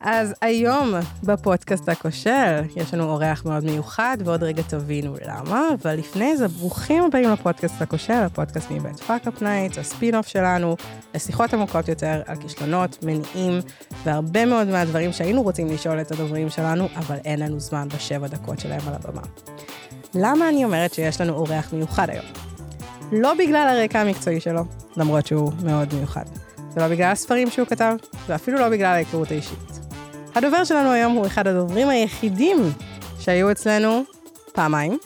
אז היום בפודקאסט הכושל יש לנו אורח מאוד מיוחד, ועוד רגע תבינו למה, אבל לפני זה ברוכים הבאים לפודקאסט הכושל, הפודקאסט מבית Fuckup Nights, הספין-אוף שלנו, לשיחות עמוקות יותר על כישלונות, מניעים, והרבה מאוד מהדברים שהיינו רוצים לשאול את הדוברים שלנו, אבל אין לנו זמן בשבע דקות שלהם על הבמה. למה אני אומרת שיש לנו אורח מיוחד היום? לא בגלל הרקע המקצועי שלו, למרות שהוא מאוד מיוחד. זה לא בגלל הספרים שהוא כתב, ואפילו לא בגלל ההיכרות האישית. הדובר שלנו היום הוא אחד הדוברים היחידים שהיו אצלנו פעמיים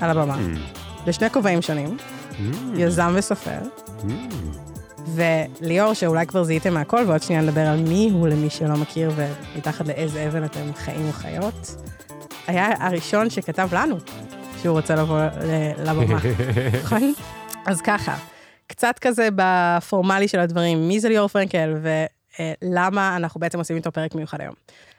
על הבמה, mm. בשני כובעים שונים, mm. יזם וסופר. Mm. וליאור, שאולי כבר זיהיתם מהכל, ועוד שנייה נדבר על מי הוא למי שלא מכיר ומתחת לאיזה אבן אתם חיים וחיות, היה הראשון שכתב לנו שהוא רוצה לבוא לבמה, נכון? אז ככה, קצת כזה בפורמלי של הדברים, מי זה ליאור פרנקל ולמה אנחנו בעצם עושים איתו פרק מיוחד היום.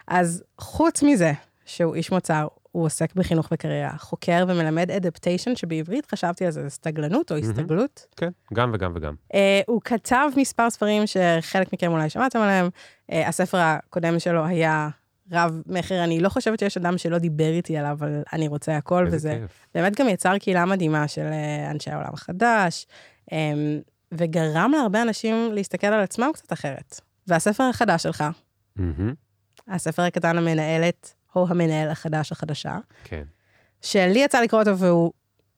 אז חוץ מזה שהוא איש מוצר, הוא עוסק בחינוך וקריירה, חוקר ומלמד אדפטיישן, שבעברית חשבתי על זה, זה סטגלנות או הסתגלות. כן, גם וגם וגם. Uh, הוא כתב מספר ספרים שחלק מכם אולי שמעתם עליהם. Uh, הספר הקודם שלו היה רב מכר, אני לא חושבת שיש אדם שלא דיבר איתי עליו, אבל אני רוצה הכל, וזה כיף. באמת גם יצר קהילה מדהימה של אנשי העולם החדש, um, וגרם להרבה אנשים להסתכל על עצמם קצת אחרת. והספר החדש שלך, mm-hmm. הספר הקטן המנהלת, או המנהל החדש החדשה, כן. שלי יצא לקרוא אותו והוא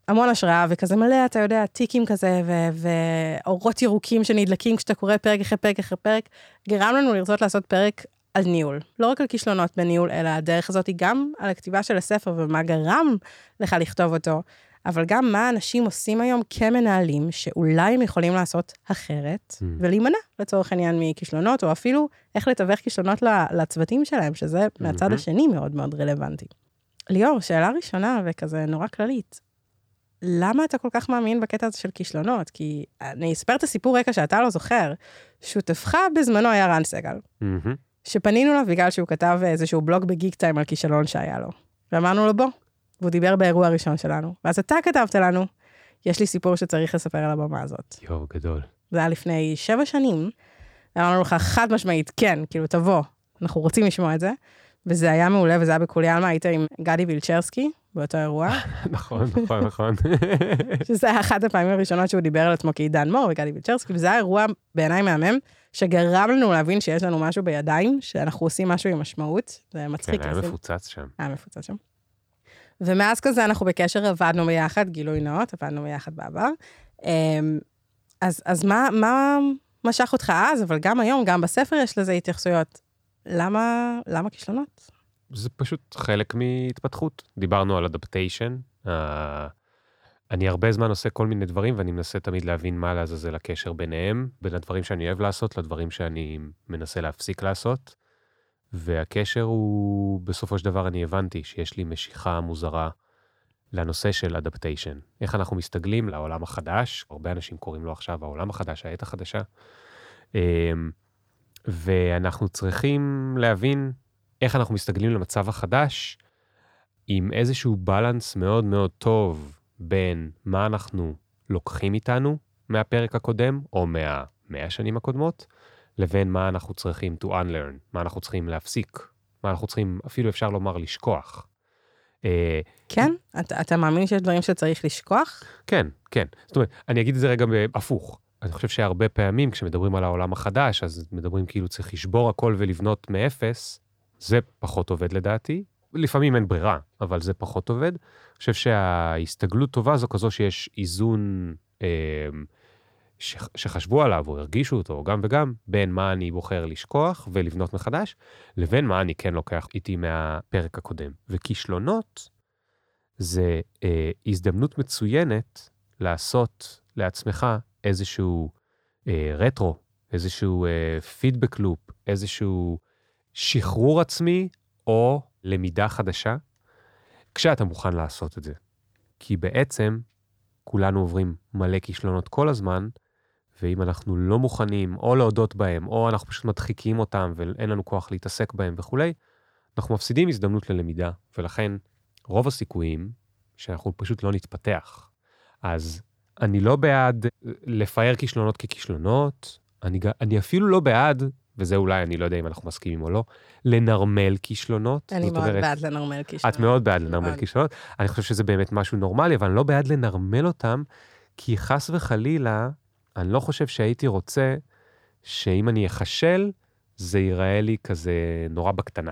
המון השראה, וכזה מלא, אתה יודע, טיקים כזה, ואורות ירוקים שנדלקים כשאתה קורא פרק אחרי פרק אחרי פרק, גרם לנו לרצות לעשות פרק על ניהול. לא רק על כישלונות בניהול, אלא הדרך הזאת היא גם על הכתיבה של הספר ומה גרם לך לכתוב אותו, אבל גם מה אנשים עושים היום כמנהלים, שאולי הם יכולים לעשות אחרת, mm. ולהימנע לצורך העניין מכישלונות, או אפילו איך לתווך כישלונות לצוותים שלהם, שזה מהצד mm-hmm. השני מאוד מאוד רלוונטי. ליאור, שאלה ראשונה וכזה נורא כללית, למה אתה כל כך מאמין בקטע הזה של כישלונות? כי אני אספר את הסיפור רקע שאתה לא זוכר. שותפך בזמנו היה רן סגל, mm-hmm. שפנינו אליו בגלל שהוא כתב איזשהו בלוג בגיק טיים על כישלון שהיה לו. ואמרנו לו, בוא, והוא דיבר באירוע הראשון שלנו. ואז אתה כתבת לנו, יש לי סיפור שצריך לספר על הבמה הזאת. יואו, גדול. זה היה לפני שבע שנים, ואמרנו לך חד משמעית, כן, כאילו, תבוא, אנחנו רוצים לשמוע את זה. וזה היה מעולה, וזה היה בכולי עלמא, היית עם גדי וילצ'רסקי באותו אירוע. נכון, נכון, נכון. שזה היה אחת הפעמים הראשונות שהוא דיבר על עצמו כעידן מור וגדי וילצ'רסקי, וזה היה אירוע בעיניי מהמם, שגרם לנו להבין שיש לנו משהו בידיים, שאנחנו עושים משהו עם משמעות, זה מצחיק. כן, היה מפוצץ שם. היה מפוצץ שם. ומאז כזה אנחנו בקשר, עבדנו ביחד, גילוי נאות, עבדנו ביחד בעבר. אמ, אז, אז מה, מה משך אותך אז, אבל גם היום, גם בספר יש לזה התייחסויות. למה, למה כישלונות? זה פשוט חלק מהתפתחות. דיברנו על אדפטיישן. Uh, אני הרבה זמן עושה כל מיני דברים, ואני מנסה תמיד להבין מה לעזאזל הקשר ביניהם, בין הדברים שאני אוהב לעשות לדברים שאני מנסה להפסיק לעשות. והקשר הוא, בסופו של דבר אני הבנתי שיש לי משיכה מוזרה לנושא של אדפטיישן. איך אנחנו מסתגלים לעולם החדש, הרבה אנשים קוראים לו עכשיו העולם החדש, העת החדשה. אמ, ואנחנו צריכים להבין איך אנחנו מסתגלים למצב החדש עם איזשהו בלנס מאוד מאוד טוב בין מה אנחנו לוקחים איתנו מהפרק הקודם, או מהמאה השנים הקודמות, לבין מה אנחנו צריכים to unlearn, מה אנחנו צריכים להפסיק, מה אנחנו צריכים, אפילו אפשר לומר, לשכוח. אה, כן? אתה, אתה מאמין שיש דברים שצריך לשכוח? כן, כן. זאת אומרת, אני אגיד את זה רגע הפוך. אני חושב שהרבה פעמים כשמדברים על העולם החדש, אז מדברים כאילו צריך לשבור הכל ולבנות מאפס, זה פחות עובד לדעתי. לפעמים אין ברירה, אבל זה פחות עובד. אני חושב שההסתגלות טובה זו כזו שיש איזון אה, שחשבו עליו או הרגישו אותו, גם וגם, בין מה אני בוחר לשכוח ולבנות מחדש, לבין מה אני כן לוקח איתי מהפרק הקודם. וכישלונות זה אה, הזדמנות מצוינת לעשות לעצמך איזשהו אה, רטרו, איזשהו אה, פידבק לופ, איזשהו שחרור עצמי או למידה חדשה, כשאתה מוכן לעשות את זה. כי בעצם כולנו עוברים מלא כישלונות כל הזמן, ואם אנחנו לא מוכנים או להודות בהם, או אנחנו פשוט מדחיקים אותם ואין לנו כוח להתעסק בהם וכולי, אנחנו מפסידים הזדמנות ללמידה, ולכן רוב הסיכויים שאנחנו פשוט לא נתפתח. אז אני לא בעד לפאר כישלונות ככישלונות, אני, אני אפילו לא בעד וזה אולי, אני לא יודע אם אנחנו מסכימים או לא, לנרמל כישלונות. אני מאוד אומרת, בעד לנרמל כישלון. את מאוד בעד לנרמל מאוד. כישלונות. אני חושב שזה באמת משהו נורמלי, אבל אני לא בעד לנרמל אותם, כי חס וחלילה, אני לא חושב שהייתי רוצה שאם אני אחשל, זה ייראה לי כזה נורא בקטנה.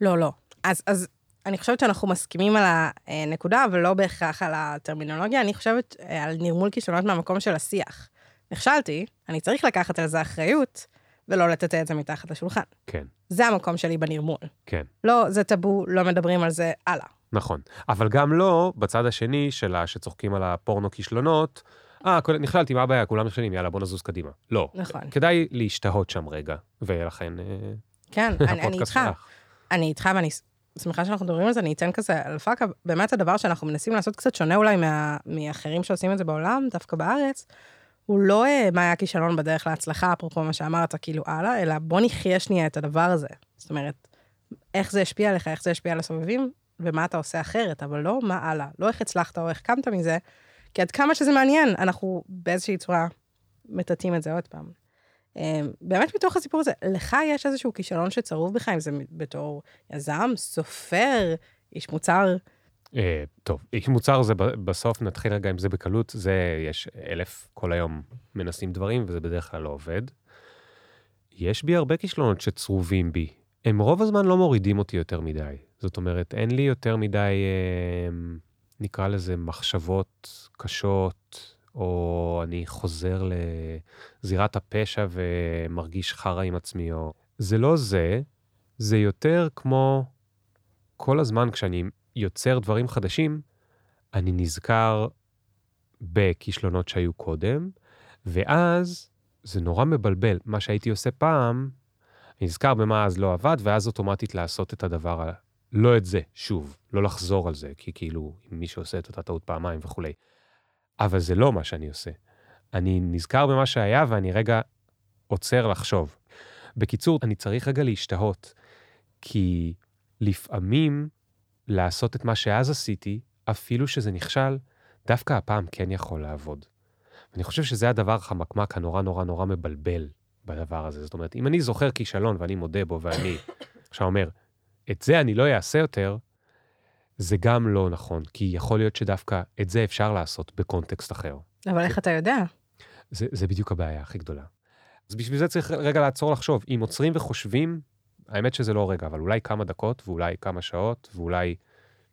לא, לא. אז, אז אני חושבת שאנחנו מסכימים על הנקודה, אבל לא בהכרח על הטרמינולוגיה. אני חושבת אה, על נרמול כישלונות מהמקום של השיח. נכשלתי, אני צריך לקחת על זה אחריות, ולא לטאטא את זה מתחת לשולחן. כן, זה המקום שלי בנרמול. כן. לא, זה טאבו, לא מדברים על זה, הלאה. נכון. אבל גם לא בצד השני של ה- שצוחקים על הפורנו כישלונות, אה, כל- נכשלתי, מה הבעיה? כולם נכשלים, יאללה, בוא נזוז קדימה. לא. נכון. כדאי להשתהות שם רגע, ולכן אה, כן, אני, איתך. אני איתך ואני שמחה שאנחנו מדברים על זה, אני אתן כזה על פאקה, באמת הדבר שאנחנו מנסים לעשות קצת שונה אולי מה, מאחרים שעושים את זה בעולם, דווקא בארץ, הוא לא אה, מה היה הכישלון בדרך להצלחה, אפרופו מה שאמרת, כאילו הלאה, אלא בוא נחיה שנייה את הדבר הזה. זאת אומרת, איך זה השפיע עליך, איך זה השפיע על הסובבים, ומה אתה עושה אחרת, אבל לא מה הלאה, לא איך הצלחת או איך קמת מזה, כי עד כמה שזה מעניין, אנחנו באיזושהי צורה מטאטאים את זה עוד פעם. אה, באמת מתוך הסיפור הזה, לך יש איזשהו כישלון שצרוב בך, אם זה בתור יזם, סופר, איש מוצר, אה, טוב, איש מוצר זה בסוף, נתחיל רגע עם זה בקלות, זה, יש אלף כל היום מנסים דברים, וזה בדרך כלל לא עובד. יש בי הרבה כישלונות שצרובים בי. הם רוב הזמן לא מורידים אותי יותר מדי. זאת אומרת, אין לי יותר מדי, אה, נקרא לזה, מחשבות קשות, או אני חוזר לזירת הפשע ומרגיש חרא עם עצמי, או... זה לא זה, זה יותר כמו כל הזמן כשאני יוצר דברים חדשים, אני נזכר בכישלונות שהיו קודם, ואז זה נורא מבלבל. מה שהייתי עושה פעם, נזכר במה אז לא עבד, ואז אוטומטית לעשות את הדבר, לא את זה, שוב, לא לחזור על זה, כי כאילו, אם מישהו עושה את אותה טעות פעמיים וכולי. אבל זה לא מה שאני עושה. אני נזכר במה שהיה, ואני רגע עוצר לחשוב. בקיצור, אני צריך רגע להשתהות, כי לפעמים לעשות את מה שאז עשיתי, אפילו שזה נכשל, דווקא הפעם כן יכול לעבוד. אני חושב שזה הדבר החמקמק הנורא נורא נורא מבלבל בדבר הזה. זאת אומרת, אם אני זוכר כישלון ואני מודה בו ואני עכשיו אומר, את זה אני לא אעשה יותר, זה גם לא נכון, כי יכול להיות שדווקא את זה אפשר לעשות בקונטקסט אחר. אבל איך אתה יודע? זה, זה בדיוק הבעיה הכי גדולה. אז בשביל זה צריך רגע לעצור לחשוב. אם עוצרים וחושבים, האמת שזה לא רגע, אבל אולי כמה דקות, ואולי כמה שעות, ואולי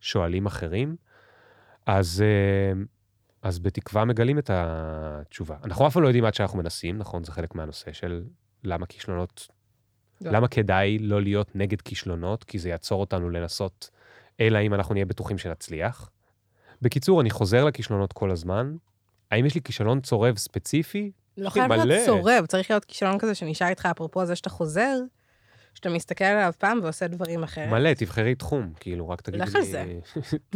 שואלים אחרים, אז, אה, אז בתקווה מגלים את התשובה. אנחנו אף פעם לא יודעים עד שאנחנו מנסים, נכון? זה חלק מהנושא של למה כישלונות. למה כדאי לא להיות נגד כישלונות, כי זה יעצור אותנו לנסות, אלא אם אנחנו נהיה בטוחים שנצליח. בקיצור, אני חוזר לכישלונות כל הזמן. האם יש לי כישלון צורב ספציפי? לא חייב להיות. צורב, צריך להיות כישלון כזה שנשאר איתך, אפרופו זה שאתה חוזר, שאתה מסתכל עליו פעם ועושה דברים אחרת. מלא, תבחרי תחום, כאילו, רק תגידי לי... לך על זה.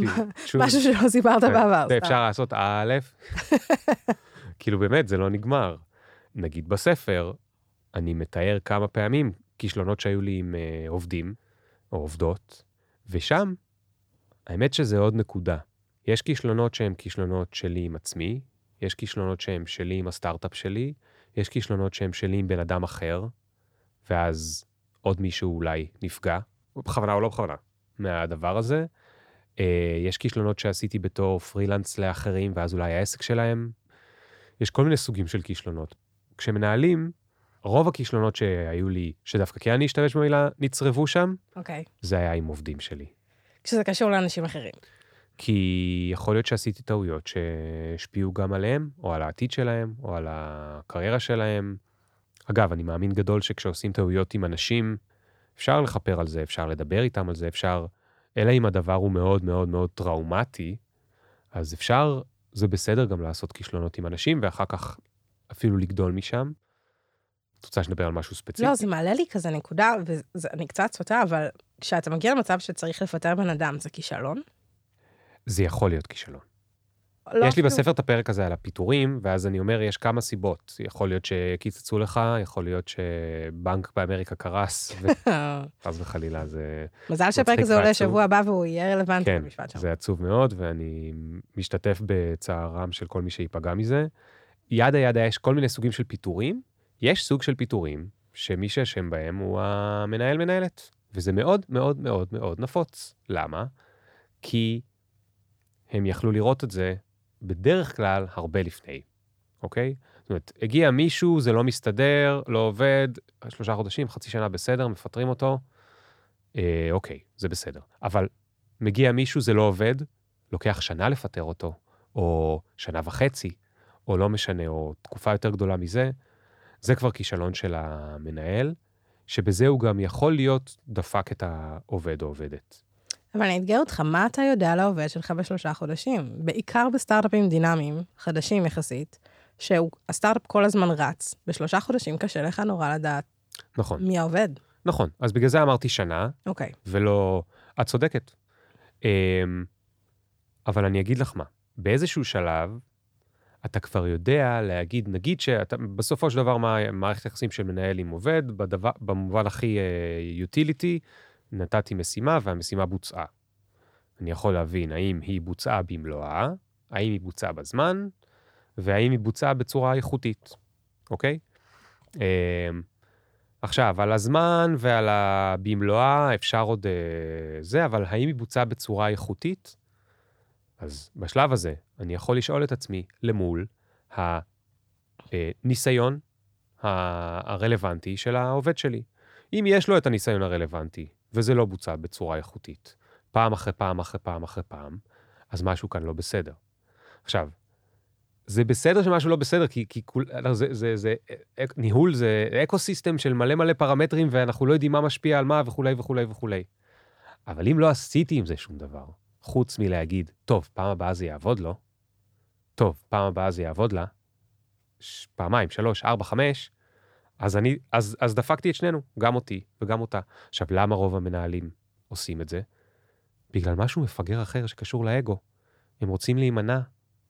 משהו שלא סיפרת כן, בעבר. אפשר לעשות א', כאילו באמת, זה לא נגמר. נגיד בספר, אני מתאר כמה פעמים כישלונות שהיו לי עם אה, עובדים או עובדות, ושם, האמת שזה עוד נקודה. יש כישלונות שהם כישלונות שלי עם עצמי, יש כישלונות שהם שלי עם הסטארט-אפ שלי, יש כישלונות שהם שלי עם בן אדם אחר, ואז עוד מישהו אולי נפגע, בכוונה או לא בכוונה, מהדבר הזה. אה, יש כישלונות שעשיתי בתור פרילנס לאחרים, ואז אולי העסק שלהם. יש כל מיני סוגים של כישלונות. כשמנהלים, רוב הכישלונות שהיו לי, שדווקא כן אני אשתמש במילה, נצרבו שם, אוקיי. זה היה עם עובדים שלי. כשזה קשור לאנשים אחרים. כי יכול להיות שעשיתי טעויות שהשפיעו גם עליהם, או על העתיד שלהם, או על הקריירה שלהם. אגב, אני מאמין גדול שכשעושים טעויות עם אנשים, אפשר לכפר על זה, אפשר לדבר איתם על זה, אפשר... אלא אם הדבר הוא מאוד מאוד מאוד טראומטי, אז אפשר, זה בסדר גם לעשות כישלונות עם אנשים, ואחר כך אפילו לגדול משם. את רוצה שנדבר על משהו ספציפי? לא, זה מעלה לי כזה נקודה, ואני קצת סוטה, אבל כשאתה מגיע למצב שצריך לפטר בן אדם, זה כישלון? זה יכול להיות כישלון. לא יש לי אפילו- בספר את הפרק הזה על הפיטורים, ואז אני אומר, יש כמה סיבות. יכול להיות שקיצצו לך, יכול להיות שבנק באמריקה קרס, וחס וחלילה זה... מזל שהפרק הזה עולה. שבוע הבא והוא יהיה רלוונטי כן, במשפט שם. זה עצוב מאוד, ואני משתתף בצערם של כל מי שייפגע מזה. ידה ידה יש כל מיני סוגים של פיטורים. יש סוג של פיטורים שמי שאשם בהם הוא המנהל-מנהלת. וזה מאוד מאוד מאוד מאוד נפוץ. למה? כי הם יכלו לראות את זה בדרך כלל הרבה לפני, אוקיי? זאת אומרת, הגיע מישהו, זה לא מסתדר, לא עובד, שלושה חודשים, חצי שנה בסדר, מפטרים אותו, אה, אוקיי, זה בסדר. אבל מגיע מישהו, זה לא עובד, לוקח שנה לפטר אותו, או שנה וחצי, או לא משנה, או תקופה יותר גדולה מזה, זה כבר כישלון של המנהל, שבזה הוא גם יכול להיות דפק את העובד או עובדת. אבל אני אתגר אותך, מה אתה יודע על העובד שלך בשלושה חודשים? בעיקר בסטארט-אפים דינמיים, חדשים יחסית, שהסטארט-אפ כל הזמן רץ, בשלושה חודשים קשה לך נורא לדעת נכון. מי העובד. נכון, אז בגלל זה אמרתי שנה, אוקיי. ולא... את צודקת. אמ, אבל אני אגיד לך מה, באיזשהו שלב, אתה כבר יודע להגיד, נגיד שאתה, בסופו של דבר, מה מערכת יחסים של מנהל עם עובד, בדבר, במובן הכי יוטיליטי, uh, נתתי משימה והמשימה בוצעה. אני יכול להבין האם היא בוצעה במלואה, האם היא בוצעה בזמן, והאם היא בוצעה בצורה איכותית, אוקיי? Uh, עכשיו, על הזמן ועל הבמלואה אפשר עוד uh, זה, אבל האם היא בוצעה בצורה איכותית? אז בשלב הזה, אני יכול לשאול את עצמי למול הניסיון הרלוונטי של העובד שלי. אם יש לו את הניסיון הרלוונטי, וזה לא בוצע בצורה איכותית, פעם אחרי פעם אחרי פעם אחרי פעם, אז משהו כאן לא בסדר. עכשיו, זה בסדר שמשהו לא בסדר, כי, כי כול, זה, זה, זה, זה, ניהול זה ecosystem של מלא מלא פרמטרים, ואנחנו לא יודעים מה משפיע על מה וכולי וכולי וכולי. אבל אם לא עשיתי עם זה שום דבר, חוץ מלהגיד, טוב, פעם הבאה זה יעבוד לו, טוב, פעם הבאה זה יעבוד לה, ש... פעמיים, שלוש, ארבע, חמש, אז אני, אז, אז דפקתי את שנינו, גם אותי וגם אותה. עכשיו, למה רוב המנהלים עושים את זה? בגלל משהו מפגר אחר שקשור לאגו. הם רוצים להימנע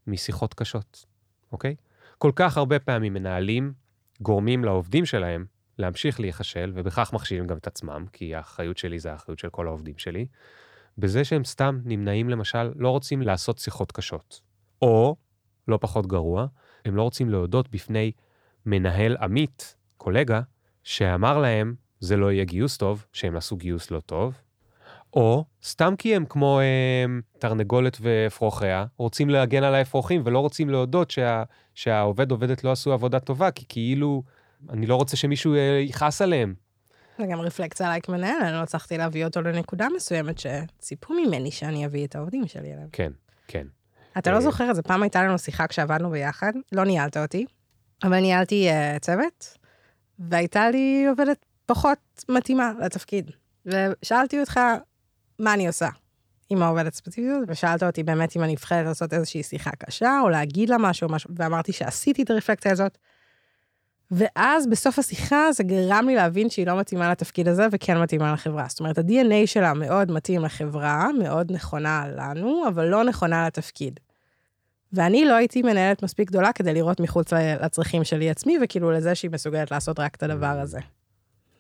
משיחות קשות, אוקיי? כל כך הרבה פעמים מנהלים גורמים לעובדים שלהם להמשיך להיכשל, ובכך מכשילים גם את עצמם, כי האחריות שלי זה האחריות של כל העובדים שלי, בזה שהם סתם נמנעים, למשל, לא רוצים לעשות שיחות קשות. או, לא פחות גרוע, הם לא רוצים להודות בפני מנהל עמית, קולגה, שאמר להם, זה לא יהיה גיוס טוב, שהם עשו גיוס לא טוב, או סתם כי הם כמו הם, תרנגולת ואפרוחיה, רוצים להגן על האפרוחים ולא רוצים להודות שה, שהעובד עובדת לא עשו עבודה טובה, כי כאילו, אני לא רוצה שמישהו אה, יכעס עליהם. זה גם רפלקציה עליי כמנהל, אני לא הצלחתי להביא אותו לנקודה מסוימת שציפו ממני שאני אביא את העובדים שלי אליהם. כן, כן. אתה לא זוכר את זה, פעם הייתה לנו שיחה כשעבדנו ביחד, לא ניהלת אותי, אבל ניהלתי uh, צוות, והייתה לי עובדת פחות מתאימה לתפקיד. ושאלתי אותך, מה אני עושה עם העובדת ספציפית, ושאלת אותי באמת אם אני נבחרת לעשות איזושהי שיחה קשה, או להגיד לה משהו, משהו, ואמרתי שעשיתי את הרפלקציה הזאת. ואז בסוף השיחה זה גרם לי להבין שהיא לא מתאימה לתפקיד הזה וכן מתאימה לחברה. זאת אומרת, ה-DNA שלה מאוד מתאים לחברה, מאוד נכונה לנו, אבל לא נכונה לתפקיד. ואני לא הייתי מנהלת מספיק גדולה כדי לראות מחוץ לצרכים שלי עצמי, וכאילו לזה שהיא מסוגלת לעשות רק את הדבר הזה.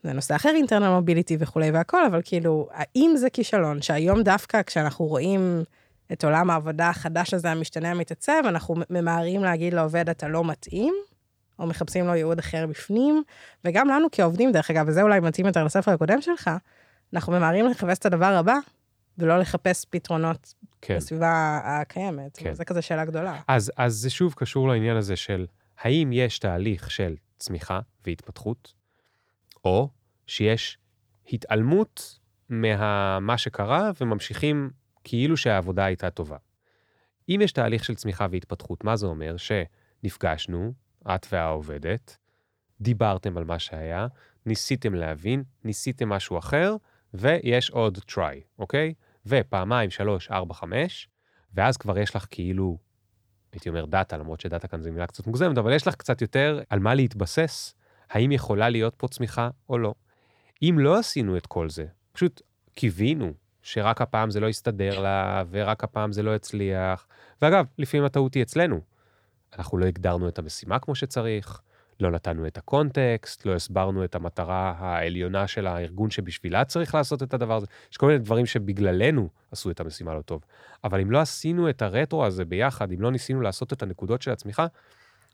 זה נושא אחר, אינטרנל מוביליטי וכולי והכל, אבל כאילו, האם זה כישלון שהיום דווקא כשאנחנו רואים את עולם העבודה החדש הזה, המשתנה המתעצב, אנחנו ממהרים להגיד לעובד, אתה לא מתאים, או מחפשים לו ייעוד אחר בפנים, וגם לנו כעובדים, דרך אגב, וזה אולי מתאים יותר לספר הקודם שלך, אנחנו ממהרים לחפש את הדבר הבא, ולא לחפש פתרונות כן. בסביבה הקיימת. כן. זה כזה שאלה גדולה. אז, אז זה שוב קשור לעניין הזה של האם יש תהליך של צמיחה והתפתחות, או שיש התעלמות ממה שקרה וממשיכים כאילו שהעבודה הייתה טובה. אם יש תהליך של צמיחה והתפתחות, מה זה אומר? שנפגשנו, את והעובדת, דיברתם על מה שהיה, ניסיתם להבין, ניסיתם משהו אחר, ויש עוד try, אוקיי? ופעמיים, שלוש, ארבע, חמש, ואז כבר יש לך כאילו, הייתי אומר דאטה, למרות שדאטה כאן זו מילה קצת מוגזמת, אבל יש לך קצת יותר על מה להתבסס, האם יכולה להיות פה צמיחה או לא. אם לא עשינו את כל זה, פשוט קיווינו שרק הפעם זה לא יסתדר לה, ורק הפעם זה לא יצליח, ואגב, לפעמים הטעות היא אצלנו. אנחנו לא הגדרנו את המשימה כמו שצריך, לא נתנו את הקונטקסט, לא הסברנו את המטרה העליונה של הארגון שבשבילה צריך לעשות את הדבר הזה. יש כל מיני דברים שבגללנו עשו את המשימה לא טוב. אבל אם לא עשינו את הרטרו הזה ביחד, אם לא ניסינו לעשות את הנקודות של הצמיחה,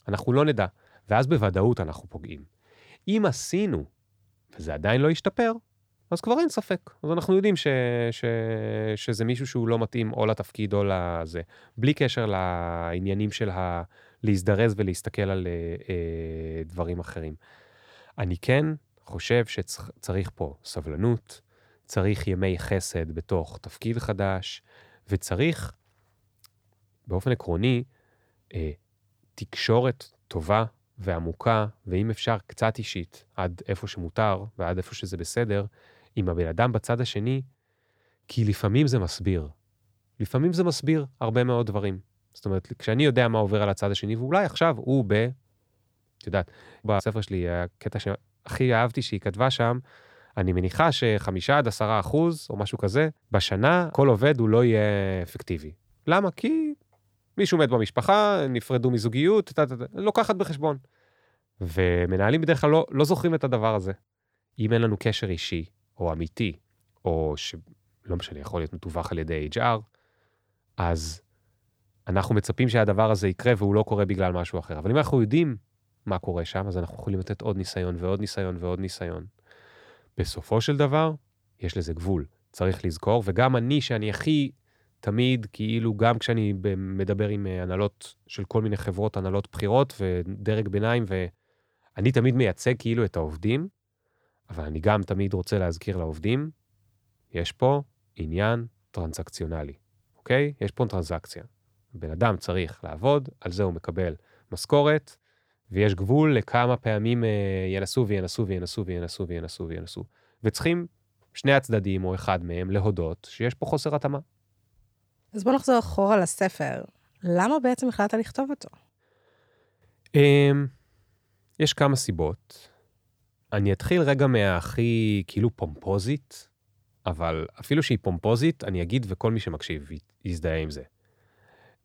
אנחנו לא נדע. ואז בוודאות אנחנו פוגעים. אם עשינו וזה עדיין לא ישתפר, אז כבר אין ספק. אז אנחנו יודעים ש, ש, שזה מישהו שהוא לא מתאים או לתפקיד או לזה, בלי קשר לעניינים של ה... להזדרז ולהסתכל על אה, אה, דברים אחרים. אני כן חושב שצריך פה סבלנות, צריך ימי חסד בתוך תפקיד חדש, וצריך, באופן עקרוני, אה, תקשורת טובה ועמוקה, ואם אפשר קצת אישית, עד איפה שמותר ועד איפה שזה בסדר, עם הבן אדם בצד השני, כי לפעמים זה מסביר. לפעמים זה מסביר הרבה מאוד דברים. זאת אומרת, כשאני יודע מה עובר על הצד השני, ואולי עכשיו הוא ב... את יודעת, בספר שלי, הקטע שהכי אהבתי שהיא כתבה שם, אני מניחה שחמישה עד עשרה אחוז, או משהו כזה, בשנה, כל עובד הוא לא יהיה אפקטיבי. למה? כי מישהו מת במשפחה, נפרדו מזוגיות, ת, ת, לוקחת בחשבון. ומנהלים בדרך כלל לא, לא זוכרים את הדבר הזה. אם אין לנו קשר אישי, או אמיתי, או שלא משנה, יכול להיות מתווך על ידי HR, אז אנחנו מצפים שהדבר הזה יקרה והוא לא קורה בגלל משהו אחר. אבל אם אנחנו יודעים מה קורה שם, אז אנחנו יכולים לתת עוד ניסיון ועוד ניסיון ועוד ניסיון. בסופו של דבר, יש לזה גבול. צריך לזכור, וגם אני, שאני הכי תמיד, כאילו, גם כשאני מדבר עם אה, הנהלות של כל מיני חברות, הנהלות בחירות ודרג ביניים, ואני תמיד מייצג כאילו את העובדים, אבל אני גם תמיד רוצה להזכיר לעובדים, יש פה עניין טרנזקציונלי, אוקיי? יש פה טרנזקציה. בן אדם צריך לעבוד, על זה הוא מקבל משכורת, ויש גבול לכמה פעמים אה, ינסו וינסו וינסו וינסו וינסו וינסו. וצריכים שני הצדדים, או אחד מהם, להודות שיש פה חוסר התאמה. אז בוא נחזור אחורה לספר. למה בעצם החלטת לכתוב אותו? אמ, יש כמה סיבות. אני אתחיל רגע מהכי כאילו פומפוזית, אבל אפילו שהיא פומפוזית, אני אגיד וכל מי שמקשיב יזדהה עם זה.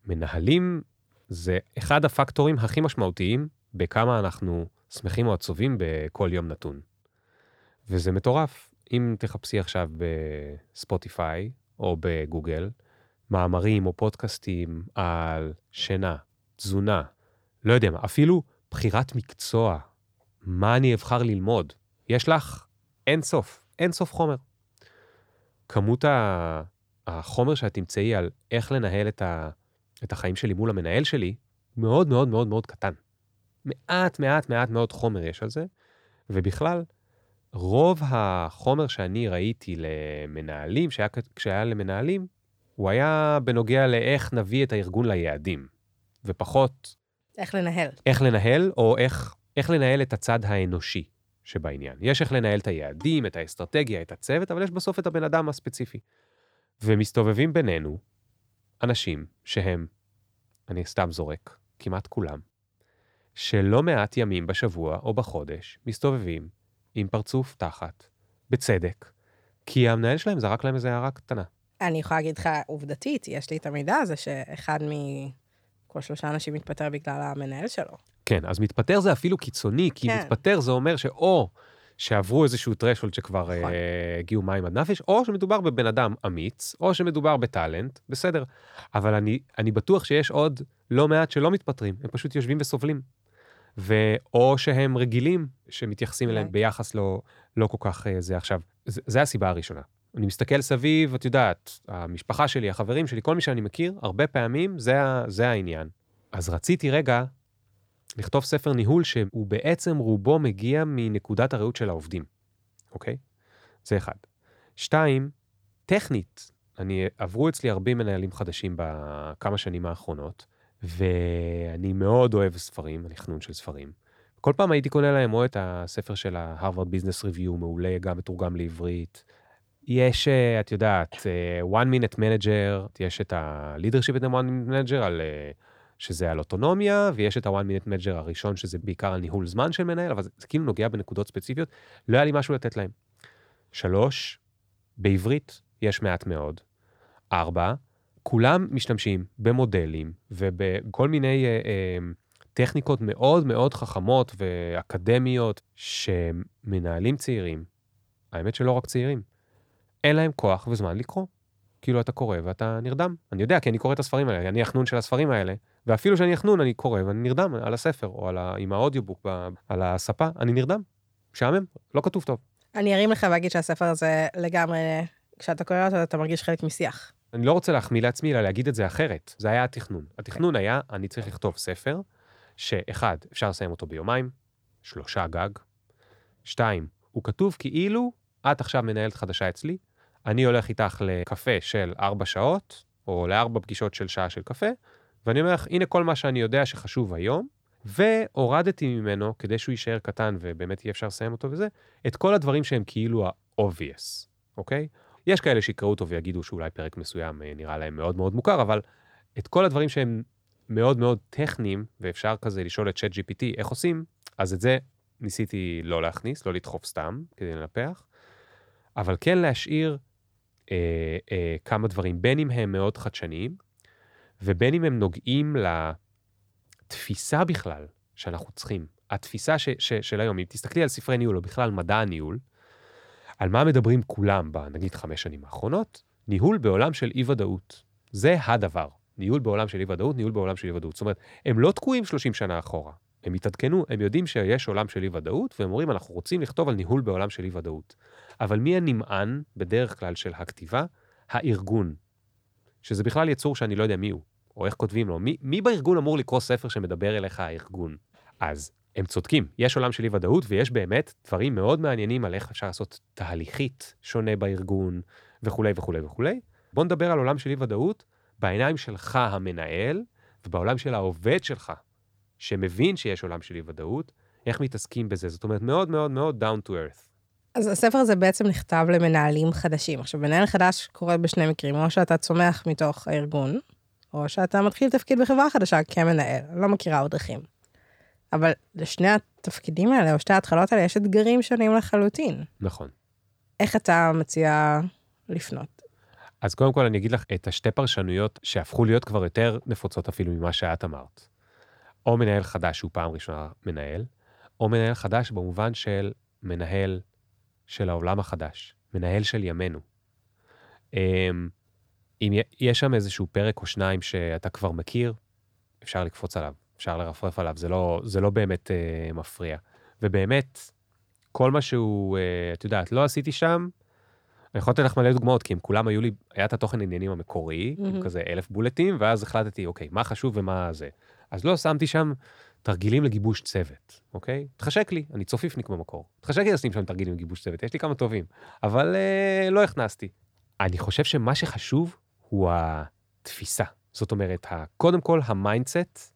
מנהלים זה אחד הפקטורים הכי משמעותיים בכמה אנחנו שמחים או עצובים בכל יום נתון. וזה מטורף. אם תחפשי עכשיו בספוטיפיי או בגוגל, מאמרים או פודקאסטים על שינה, תזונה, לא יודע מה, אפילו בחירת מקצוע, מה אני אבחר ללמוד. יש לך אין סוף, אין סוף חומר. כמות החומר שאת תמצאי על איך לנהל את, ה, את החיים שלי מול המנהל שלי, מאוד מאוד מאוד מאוד קטן. מעט מעט מעט מאוד חומר יש על זה, ובכלל, רוב החומר שאני ראיתי למנהלים, שהיה, כשהיה למנהלים, הוא היה בנוגע לאיך נביא את הארגון ליעדים, ופחות... איך לנהל. איך לנהל, או איך, איך לנהל את הצד האנושי שבעניין. יש איך לנהל את היעדים, את האסטרטגיה, את הצוות, אבל יש בסוף את הבן אדם הספציפי. ומסתובבים בינינו אנשים שהם, אני סתם זורק, כמעט כולם, שלא מעט ימים בשבוע או בחודש מסתובבים עם פרצוף תחת, בצדק, כי המנהל שלהם זרק להם איזה הערה קטנה. אני יכולה להגיד לך עובדתית, יש לי את המידע הזה שאחד מכל שלושה אנשים מתפטר בגלל המנהל שלו. כן, אז מתפטר זה אפילו קיצוני, כי כן. מתפטר זה אומר שאו שעברו איזשהו threshold שכבר uh, הגיעו מים עד נפש, או שמדובר בבן אדם אמיץ, או שמדובר בטאלנט, בסדר. אבל אני, אני בטוח שיש עוד לא מעט שלא מתפטרים, הם פשוט יושבים וסובלים. ואו שהם רגילים שמתייחסים אליהם אוקיי. ביחס לא, לא כל כך uh, זה עכשיו. זה, זה הסיבה הראשונה. אני מסתכל סביב, את יודעת, המשפחה שלי, החברים שלי, כל מי שאני מכיר, הרבה פעמים זה, זה העניין. אז רציתי רגע לכתוב ספר ניהול שהוא בעצם רובו מגיע מנקודת הראות של העובדים, אוקיי? זה אחד. שתיים, טכנית, אני, עברו אצלי הרבה מנהלים חדשים בכמה שנים האחרונות, ואני מאוד אוהב ספרים, אני חנון של ספרים. כל פעם הייתי קונה להם או את הספר של ה-Harvard Business Review, מעולה, גם מתורגם לעברית, יש, את יודעת, אה, one minute manager, יש את ה-leadership את ה-one minute manager, על, אה, שזה על אוטונומיה, ויש את ה-one minute manager הראשון, שזה בעיקר על ניהול זמן של מנהל, אבל זה, זה כאילו נוגע בנקודות ספציפיות, לא היה לי משהו לתת להם. שלוש, בעברית יש מעט מאוד. ארבע, כולם משתמשים במודלים ובכל מיני אה, אה, טכניקות מאוד מאוד חכמות ואקדמיות שמנהלים צעירים, האמת שלא רק צעירים, אין להם כוח וזמן לקרוא. כאילו אתה קורא ואתה נרדם. אני יודע, כי אני קורא את הספרים האלה, אני החנון של הספרים האלה, ואפילו שאני החנון, אני קורא ואני נרדם על הספר, או על ה... עם האודיובוק. על הספה, אני נרדם. משעמם, לא כתוב טוב. אני ארים לך ואגיד שהספר הזה לגמרי, כשאתה קורא אותו, אתה מרגיש חלק משיח. אני לא רוצה להחמיא לעצמי, אלא להגיד את זה אחרת. זה היה התכנון. התכנון היה, אני צריך לכתוב ספר, שאחד, אפשר לסיים אותו ביומיים, שלושה גג. שתיים, הוא כתוב כאילו, את עכשיו מנהלת חדשה אצלי, אני הולך איתך לקפה של ארבע שעות, או לארבע פגישות של שעה של קפה, ואני אומר לך, הנה כל מה שאני יודע שחשוב היום, והורדתי ממנו, כדי שהוא יישאר קטן ובאמת יהיה אפשר לסיים אותו וזה, את כל הדברים שהם כאילו ה-obvious, אוקיי? יש כאלה שיקראו אותו ויגידו שאולי פרק מסוים אה, נראה להם מאוד מאוד מוכר, אבל את כל הדברים שהם מאוד מאוד טכניים, ואפשר כזה לשאול את צ'אט GPT איך עושים, אז את זה ניסיתי לא להכניס, לא לדחוף סתם כדי לנפח, אבל כן להשאיר אה, אה, כמה דברים, בין אם הם מאוד חדשניים, ובין אם הם נוגעים לתפיסה בכלל שאנחנו צריכים. התפיסה ש, ש, של היום, אם תסתכלי על ספרי ניהול, או בכלל מדע הניהול, על מה מדברים כולם בנגיד חמש שנים האחרונות? ניהול בעולם של אי-ודאות. זה הדבר. ניהול בעולם של אי-ודאות, ניהול בעולם של אי-ודאות. זאת אומרת, הם לא תקועים 30 שנה אחורה. הם התעדכנו, הם יודעים שיש עולם של אי-ודאות, והם אומרים, אנחנו רוצים לכתוב על ניהול בעולם של אי-ודאות. אבל מי הנמען, בדרך כלל, של הכתיבה? הארגון. שזה בכלל יצור שאני לא יודע מי הוא, או איך כותבים לו. מי, מי בארגון אמור לקרוא ספר שמדבר אליך הארגון? אז הם צודקים, יש עולם של אי-ודאות, ויש באמת דברים מאוד מעניינים על איך אפשר לעשות תהליכית שונה בארגון, וכולי וכולי וכולי. בוא נדבר על עולם של אי-ודאות בעיניים שלך המנהל, ובעולם של העובד שלך, שמבין שיש עולם של אי-ודאות, איך מתעסקים בזה. זאת אומרת, מאוד מאוד מאוד down to earth. אז הספר הזה בעצם נכתב למנהלים חדשים. עכשיו, מנהל חדש קורה בשני מקרים, או שאתה צומח מתוך הארגון, או שאתה מתחיל תפקיד בחברה חדשה כמנהל. לא מכירה עוד דרכים. אבל לשני התפקידים האלה, או שתי ההתחלות האלה, יש אתגרים שונים לחלוטין. נכון. איך אתה מציע לפנות? אז קודם כל אני אגיד לך את השתי פרשנויות שהפכו להיות כבר יותר נפוצות אפילו ממה שאת אמרת. או מנהל חדש שהוא פעם ראשונה מנהל, או מנהל חדש במובן של מנהל של העולם החדש, מנהל של ימינו. אם יש שם איזשהו פרק או שניים שאתה כבר מכיר, אפשר לקפוץ עליו, אפשר לרפרף עליו, זה לא, זה לא באמת אה, מפריע. ובאמת, כל מה שהוא, אה, את יודעת, לא עשיתי שם, אני יכול לתת לך מלא דוגמאות, כי הם כולם היו לי, היה את התוכן העניינים המקורי, mm-hmm. עם כזה אלף בולטים, ואז החלטתי, אוקיי, מה חשוב ומה זה. אז לא שמתי שם תרגילים לגיבוש צוות, אוקיי? התחשק לי, אני צופיפניק במקור. התחשק לי לשים שם תרגילים לגיבוש צוות, יש לי כמה טובים, אבל אה, לא הכנסתי. אני חושב שמה שחשוב הוא התפיסה. זאת אומרת, קודם כל, ה mindset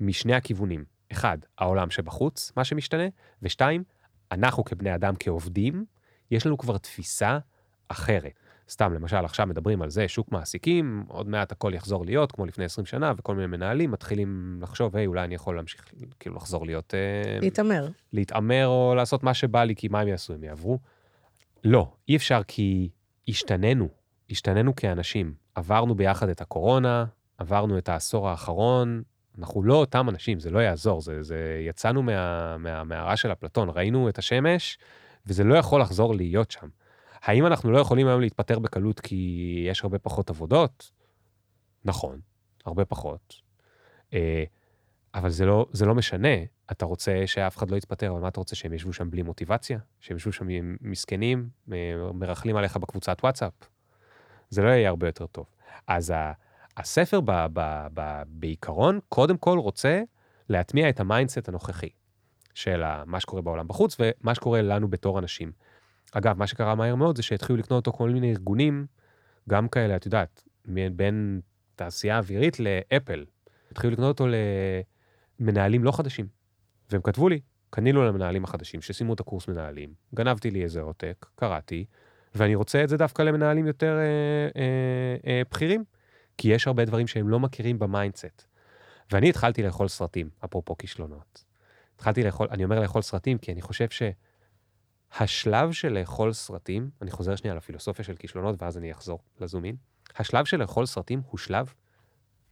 משני הכיוונים. אחד, העולם שבחוץ, מה שמשתנה, ושתיים, אנחנו כבני אדם, כעובדים, יש לנו כבר תפיסה אחרת. סתם, למשל, עכשיו מדברים על זה, שוק מעסיקים, עוד מעט הכל יחזור להיות, כמו לפני 20 שנה, וכל מיני מנהלים מתחילים לחשוב, היי, אולי אני יכול להמשיך, כאילו, לחזור להיות... אה, להתעמר. להתעמר או לעשות מה שבא לי, כי מה הם יעשו? הם יעברו? לא, אי אפשר כי השתננו, השתננו כאנשים. עברנו ביחד את הקורונה, עברנו את העשור האחרון, אנחנו לא אותם אנשים, זה לא יעזור, זה, זה יצאנו מה, מה, מהרע של אפלטון, ראינו את השמש, וזה לא יכול לחזור להיות שם. האם אנחנו לא יכולים היום להתפטר בקלות כי יש הרבה פחות עבודות? נכון, הרבה פחות. אה, אבל זה לא, זה לא משנה. אתה רוצה שאף אחד לא יתפטר, אבל מה אתה רוצה, שהם ישבו שם בלי מוטיבציה? שהם ישבו שם מסכנים, אה, מרכלים עליך בקבוצת וואטסאפ? זה לא יהיה הרבה יותר טוב. אז הספר ב, ב, ב, בעיקרון, קודם כל רוצה להטמיע את ה mindset הנוכחי של מה שקורה בעולם בחוץ ומה שקורה לנו בתור אנשים. אגב, מה שקרה מהר מאוד זה שהתחילו לקנות אותו כל מיני ארגונים, גם כאלה, את יודעת, בין תעשייה אווירית ל Apple. התחילו לקנות אותו למנהלים לא חדשים. והם כתבו לי, קנינו למנהלים החדשים שסיימו את הקורס מנהלים, גנבתי לי איזה עותק, קראתי, ואני רוצה את זה דווקא למנהלים יותר אה, אה, אה, בכירים, כי יש הרבה דברים שהם לא מכירים ב mindset. ואני התחלתי לאכול סרטים, אפרופו כישלונות. התחלתי לאכול, אני אומר לאכול סרטים כי אני חושב שהשלב של לאכול סרטים, אני חוזר שנייה לפילוסופיה של כישלונות ואז אני אחזור ל zoom in, השלב של לאכול סרטים הוא שלב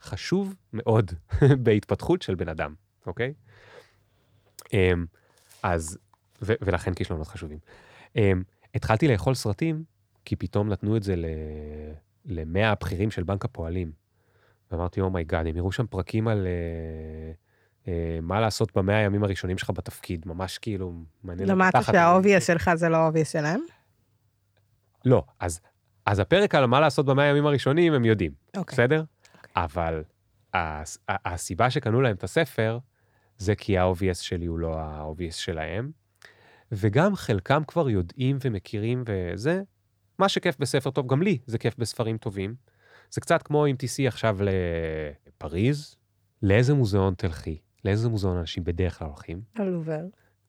חשוב מאוד בהתפתחות של בן אדם, אוקיי? אמ, אז, ו- ולכן כישלונות חשובים. אמ, התחלתי לאכול סרטים כי פתאום נתנו את זה ל... למאה הבכירים של בנק הפועלים. ואמרתי, oh my God, הם יראו שם פרקים על אה, מה לעשות במאה הימים הראשונים שלך בתפקיד, ממש כאילו מעניין. למדת לפתחת. שה obvious שלך זה לא ה obvious שלהם? לא, אז, אז הפרק על מה לעשות במאה הימים הראשונים, הם יודעים, אוקיי. בסדר? אבל הס- הסיבה שקנו להם את הספר, זה כי ה obvious שלי הוא לא ה obvious שלהם, וגם חלקם כבר יודעים ומכירים וזה, מה שכיף בספר טוב, גם לי זה כיף בספרים טובים. זה קצת כמו אם תיסעי עכשיו לפריז, לאיזה מוזיאון תלכי, לאיזה מוזיאון אנשים בדרך כלל הולכים, הלובר,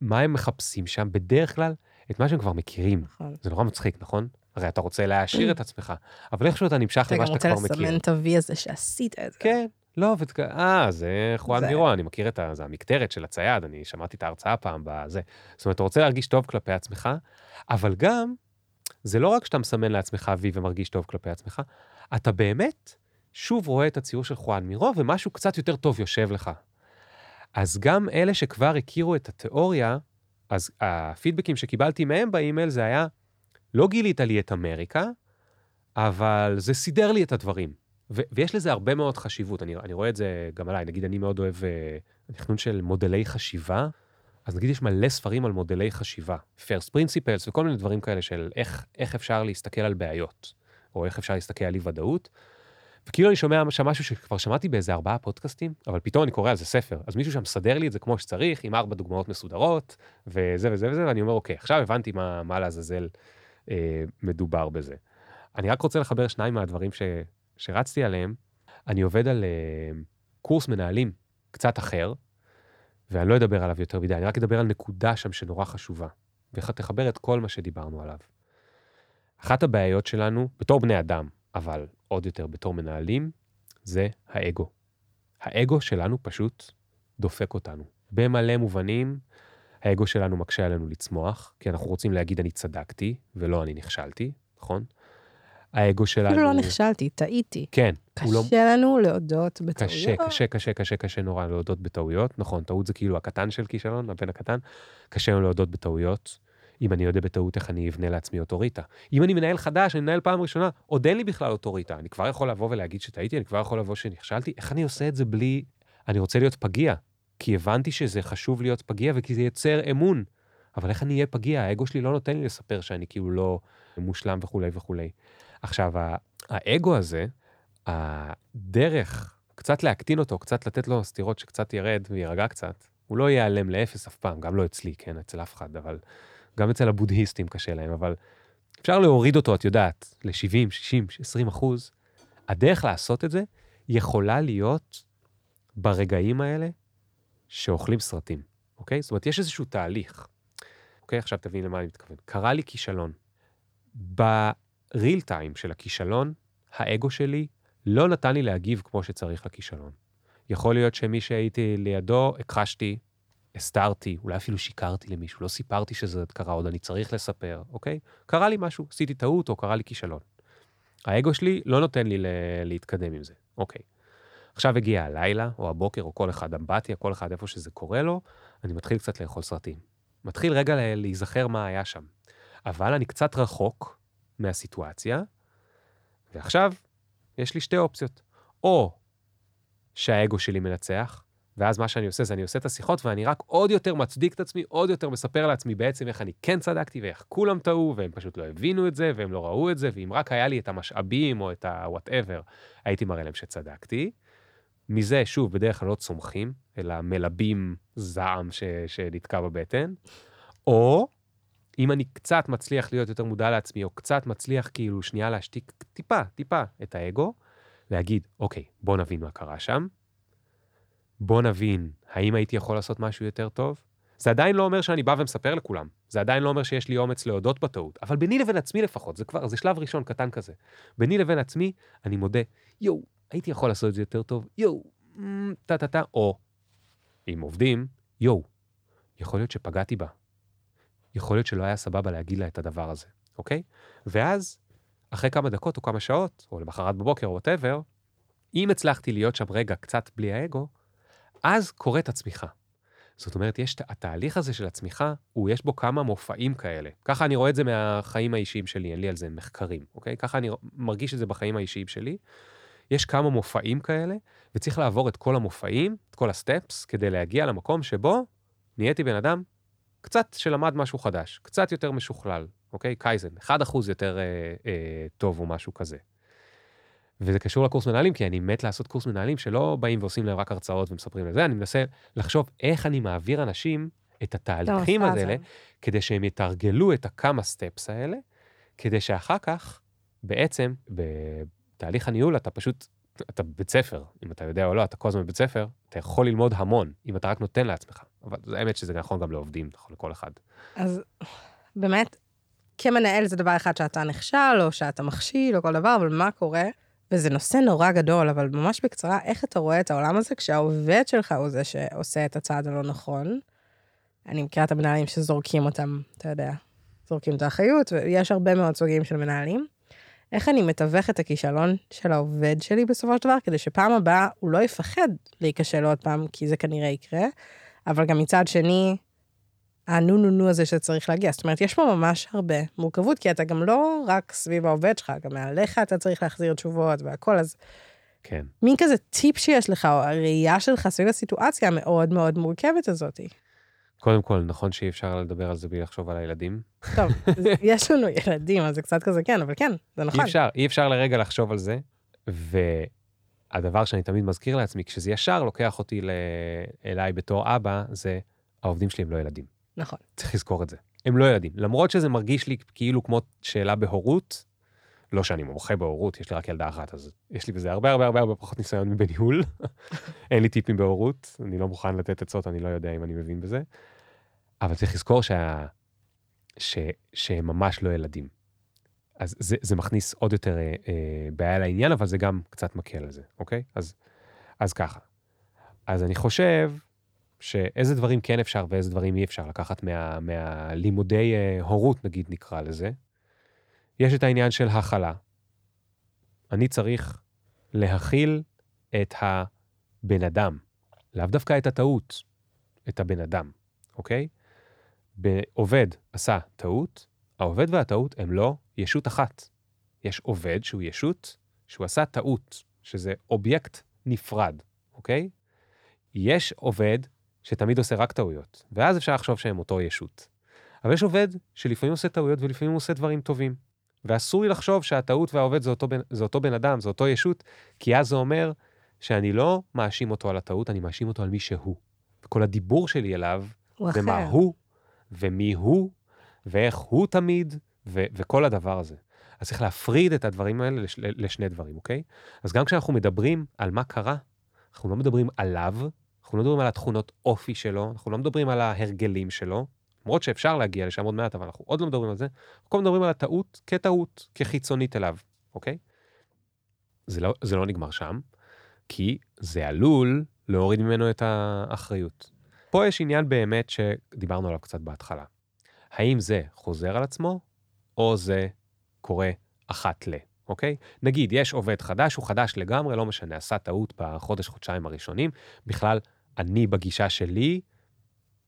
מה הם מחפשים שם? בדרך כלל את מה שהם כבר מכירים. נכון. זה נורא מצחיק, נכון? הרי אתה רוצה להעשיר את עצמך, אבל איכשהו אתה נמשך אתה למה גם שאתה רוצה כבר מכיר. לסמן את ה-V הזה שעשית את זה. כן, לא, ות... אה, זה חואן זה- מירו, אני מכיר את ה... זה המקטרת של הצייד, אני שמעתי את ההרצאה פעם בזה. זאת אומרת, אתה רוצה להרגיש טוב כלפי עצמך, אבל גם, זה לא רק שאתה מסמן לעצמך וי ומרגיש טוב כלפי עצמך, אתה באמת שוב רואה את הציור של חואן מירו, ומשהו קצת יותר טוב יושב לך. אז גם אלה שכבר הכירו את התיאוריה, אז הפידבקים שקיבלתי מהם באימייל זה היה, לא גילית לי את אמריקה, אבל זה סידר לי את הדברים. ויש לזה הרבה מאוד חשיבות, אני, אני רואה את זה גם עליי, נגיד אני מאוד אוהב uh, תכנון של מודלי חשיבה, אז נגיד יש מלא ספרים על מודלי חשיבה, first principles וכל מיני דברים כאלה של איך, איך אפשר להסתכל על בעיות, או איך אפשר להסתכל על אי ודאות. וכאילו אני שומע שם משהו שכבר שמעתי באיזה ארבעה פודקאסטים, אבל פתאום אני קורא על זה ספר, אז מישהו שם מסדר לי את זה כמו שצריך, עם ארבע דוגמאות מסודרות, וזה וזה וזה, ואני אומר, אוקיי, עכשיו הבנתי מה, מה לעזאזל אה, מדובר בזה. אני רק רוצה לחבר שניים מהדברים ש, שרצתי עליהם. אני עובד על אה, קורס מנהלים קצת אחר, ואני לא אדבר עליו יותר מדי, אני רק אדבר על נקודה שם שנורא חשובה, ותחבר את כל מה שדיברנו עליו. אחת הבעיות שלנו, בתור בני אדם, אבל עוד יותר בתור מנהלים, זה האגו. האגו שלנו פשוט דופק אותנו. במלא מובנים, האגו שלנו מקשה עלינו לצמוח, כי אנחנו רוצים להגיד אני צדקתי, ולא אני נכשלתי, נכון? האגו שלנו... אפילו לא נכשלתי, טעיתי. כן, לא... קשה לנו להודות בטעויות. קשה, קשה, קשה, קשה, קשה נורא להודות בטעויות. נכון, טעות זה כאילו הקטן של כישלון, הבן הקטן. קשה לנו להודות בטעויות. אם אני יודע בטעות איך אני אבנה לעצמי אוטוריטה. אם אני מנהל חדש, אני מנהל פעם ראשונה, עוד אין לי בכלל אוטוריטה. אני כבר יכול לבוא ולהגיד שטעיתי, אני כבר יכול לבוא שנכשלתי. איך אני עושה את זה בלי... אני רוצה להיות פגיע, כי הבנתי שזה חשוב להיות פגיע וכי זה יוצר אמון. אבל איך אני אהיה פגיע? האגו שלי לא נותן לי לספר שאני כאילו לא מושלם וכולי וכולי. עכשיו, האגו הזה, הדרך קצת להקטין אותו, קצת לתת לו סטירות שקצת ירד ויירגע קצת, הוא לא ייעלם לאפס אף פעם, גם לא אצלי, כן, אצל אף אחד, אבל גם אצל הבודהיסטים קשה להם, אבל אפשר להוריד אותו, את יודעת, ל-70, 60, 20 אחוז. הדרך לעשות את זה יכולה להיות ברגעים האלה שאוכלים סרטים, אוקיי? זאת אומרת, יש איזשהו תהליך. אוקיי, עכשיו תבין למה אני מתכוון. קרה לי כישלון. בריל טיים של הכישלון, האגו שלי לא נתן לי להגיב כמו שצריך לכישלון. יכול להיות שמי שהייתי לידו, הכחשתי, הסתרתי, אולי אפילו שיקרתי למישהו, לא סיפרתי שזה קרה, עוד אני צריך לספר, אוקיי? קרה לי משהו, עשיתי טעות או קרה לי כישלון. האגו שלי לא נותן לי להתקדם עם זה, אוקיי. עכשיו הגיע הלילה, או הבוקר, או כל אחד אמבטיה, כל אחד איפה שזה קורה לו, אני מתחיל קצת לאכול סרטים. מתחיל רגע להיזכר מה היה שם. אבל אני קצת רחוק מהסיטואציה, ועכשיו יש לי שתי אופציות. או שהאגו שלי מנצח, ואז מה שאני עושה זה אני עושה את השיחות ואני רק עוד יותר מצדיק את עצמי, עוד יותר מספר לעצמי בעצם איך אני כן צדקתי ואיך כולם טעו, והם פשוט לא הבינו את זה, והם לא ראו את זה, ואם רק היה לי את המשאבים או את ה-whatever, הייתי מראה להם שצדקתי. מזה, שוב, בדרך כלל לא צומחים, אלא מלבים זעם ש- שנתקע בבטן. או אם אני קצת מצליח להיות יותר מודע לעצמי, או קצת מצליח כאילו שנייה להשתיק טיפה, טיפה את האגו, להגיד, אוקיי, בוא נבין מה קרה שם, בוא נבין האם הייתי יכול לעשות משהו יותר טוב. זה עדיין לא אומר שאני בא ומספר לכולם, זה עדיין לא אומר שיש לי אומץ להודות בטעות, אבל ביני לבין עצמי לפחות, זה כבר, זה שלב ראשון קטן כזה. ביני לבין עצמי, אני מודה, יואו, הייתי יכול לעשות את זה יותר טוב, יואו, טה-טה-טה, או, אם עובדים, יואו, יכול להיות שפגעתי בה. יכול להיות שלא היה סבבה להגיד לה את הדבר הזה, אוקיי? ואז, אחרי כמה דקות או כמה שעות, או למחרת בבוקר או whatever, אם הצלחתי להיות שם רגע קצת בלי האגו, אז קורית הצמיחה. זאת אומרת, יש, התהליך הזה של הצמיחה, הוא, יש בו כמה מופעים כאלה. ככה אני רואה את זה מהחיים האישיים שלי, אין לי על זה מחקרים, אוקיי? ככה אני מרגיש את זה בחיים האישיים שלי. יש כמה מופעים כאלה, וצריך לעבור את כל המופעים, את כל ה steps, כדי להגיע למקום שבו נהייתי בן אדם קצת שלמד משהו חדש, קצת יותר משוכלל, אוקיי? קייזן, 1% יותר אה, אה, טוב או משהו כזה. וזה קשור לקורס מנהלים, כי אני מת לעשות קורס מנהלים שלא באים ועושים להם רק הרצאות ומספרים לזה, אני מנסה לחשוב איך אני מעביר אנשים את התהליכים האלה, כדי שהם יתרגלו את הכמה סטפס האלה, כדי שאחר כך, בעצם, בתהליך הניהול אתה פשוט, אתה בבית ספר, אם אתה יודע או לא, אתה כל הזמן בבית ספר, אתה יכול ללמוד המון, אם אתה רק נותן לעצמך. אבל האמת שזה נכון גם לעובדים, נכון לכל אחד. אז באמת, כמנהל זה דבר אחד שאתה נכשל, או שאתה מכשיל, או כל דבר, אבל מה קורה? וזה נושא נורא גדול, אבל ממש בקצרה, איך אתה רואה את העולם הזה כשהעובד שלך הוא זה שעושה את הצעד הלא נכון? אני מכירה את המנהלים שזורקים אותם, אתה יודע, זורקים את האחריות, ויש הרבה מאוד סוגים של מנהלים. איך אני מתווך את הכישלון של העובד שלי בסופו של דבר, כדי שפעם הבאה הוא לא יפחד להיכשל עוד פעם, כי זה כנראה יקרה, אבל גם מצד שני, הנו נו נו הזה שצריך להגיע. זאת אומרת, יש פה ממש הרבה מורכבות, כי אתה גם לא רק סביב העובד שלך, גם מעליך אתה צריך להחזיר תשובות והכל, אז... כן. מין כזה טיפ שיש לך, או הראייה שלך סביב הסיטואציה המאוד מאוד מורכבת הזאת. קודם כל, נכון שאי אפשר לדבר על זה בלי לחשוב על הילדים. טוב, יש לנו ילדים, אז זה קצת כזה כן, אבל כן, זה נכון. אי אפשר, אי אפשר לרגע לחשוב על זה, והדבר שאני תמיד מזכיר לעצמי, כשזה ישר לוקח אותי אליי בתור אבא, זה העובדים שלי הם לא ילדים. נכון. צריך לזכור את זה. הם לא ילדים. למרות שזה מרגיש לי כאילו כמו שאלה בהורות, לא שאני מומחה בהורות, יש לי רק ילדה אחת, אז יש לי בזה הרבה הרבה הרבה הרבה פחות ניסיון מבניהול. אין לי טיפים בהורות, אני לא מוכן לתת עצות, אני לא יודע אם אני מבין בזה. אבל צריך לזכור שה... ש... שהם ממש לא ילדים. אז זה, זה מכניס עוד יותר אה, אה, בעיה לעניין, אבל זה גם קצת מקל על זה, אוקיי? אז, אז ככה. אז אני חושב שאיזה דברים כן אפשר ואיזה דברים אי אפשר לקחת מה, מהלימודי אה, הורות, נגיד נקרא לזה. יש את העניין של הכלה. אני צריך להכיל את הבן אדם, לאו דווקא את הטעות, את הבן אדם, אוקיי? עובד עשה טעות, העובד והטעות הם לא ישות אחת. יש עובד שהוא ישות, שהוא עשה טעות, שזה אובייקט נפרד, אוקיי? יש עובד שתמיד עושה רק טעויות, ואז אפשר לחשוב שהם אותו ישות. אבל יש עובד שלפעמים עושה טעויות ולפעמים הוא עושה דברים טובים. ואסור לי לחשוב שהטעות והעובד זה אותו, בן, זה אותו בן אדם, זה אותו ישות, כי אז זה אומר שאני לא מאשים אותו על הטעות, אני מאשים אותו על מי שהוא. וכל הדיבור שלי אליו, ומה הוא, ומי הוא, ואיך הוא תמיד, ו- וכל הדבר הזה. אז צריך להפריד את הדברים האלה לש- לשני דברים, אוקיי? אז גם כשאנחנו מדברים על מה קרה, אנחנו לא מדברים עליו, אנחנו לא מדברים על התכונות אופי שלו, אנחנו לא מדברים על ההרגלים שלו, למרות שאפשר להגיע לשם עוד מעט, אבל אנחנו עוד לא מדברים על זה, אנחנו כל מדברים על הטעות כטעות, כחיצונית אליו, אוקיי? זה לא, זה לא נגמר שם, כי זה עלול להוריד ממנו את האחריות. פה יש עניין באמת שדיברנו עליו קצת בהתחלה. האם זה חוזר על עצמו, או זה קורה אחת ל, אוקיי? נגיד, יש עובד חדש, הוא חדש לגמרי, לא משנה, עשה טעות בחודש-חודשיים הראשונים, בכלל, אני בגישה שלי,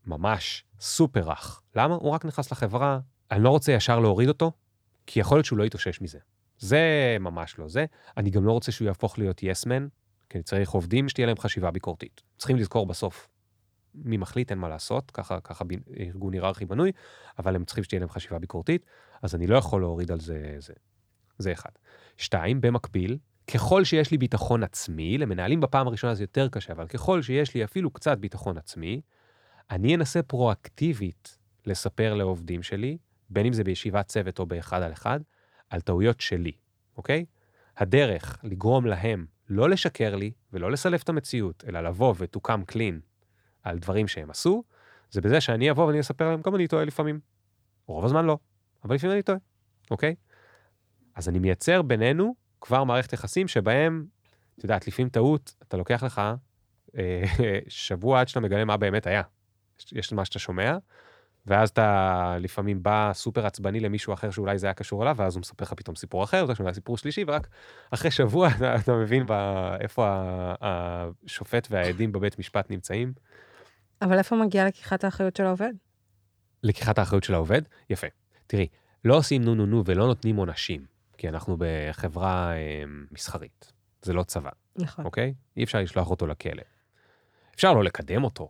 ממש סופר רך. למה? הוא רק נכנס לחברה, אני לא רוצה ישר להוריד אותו, כי יכול להיות שהוא לא יתאושש מזה. זה ממש לא זה. אני גם לא רוצה שהוא יהפוך להיות יסמן, yes כי צריך עובדים שתהיה להם חשיבה ביקורתית. צריכים לזכור בסוף, מי מחליט, אין מה לעשות, ככה, ככה ארגון היררכי בנוי, אבל הם צריכים שתהיה להם חשיבה ביקורתית, אז אני לא יכול להוריד על זה, זה. זה אחד. שתיים, במקביל, ככל שיש לי ביטחון עצמי, למנהלים בפעם הראשונה זה יותר קשה, אבל ככל שיש לי אפילו קצת ביטחון עצמי, אני אנסה פרואקטיבית לספר לעובדים שלי, בין אם זה בישיבת צוות או באחד על אחד, על טעויות שלי, אוקיי? הדרך לגרום להם לא לשקר לי ולא לסלף את המציאות, אלא לבוא come clean על דברים שהם עשו, זה בזה שאני אבוא ואני אספר להם, גם אני טועה לפעמים. רוב הזמן לא, אבל לפעמים אני טועה, אוקיי? אז אני מייצר בינינו כבר מערכת יחסים שבהם, את יודעת, לפעמים טעות, אתה לוקח לך אה, שבוע עד שאתה מגלה מה באמת היה. יש מה שאתה שומע, ואז אתה לפעמים בא סופר עצבני למישהו אחר שאולי זה היה קשור אליו, ואז הוא מספר לך פתאום סיפור אחר, אתה שומע סיפור שלישי, ורק אחרי שבוע אתה, אתה מבין בא, איפה השופט והעדים בבית משפט נמצאים. אבל איפה מגיעה לקיחת האחריות של העובד? לקיחת האחריות של העובד? יפה. תראי, לא עושים נו נו נו ולא נותנים עונשים, כי אנחנו בחברה אה, מסחרית. זה לא צבא, נכון. אוקיי? אי אפשר לשלוח אותו לכלא. אפשר לא לקדם אותו,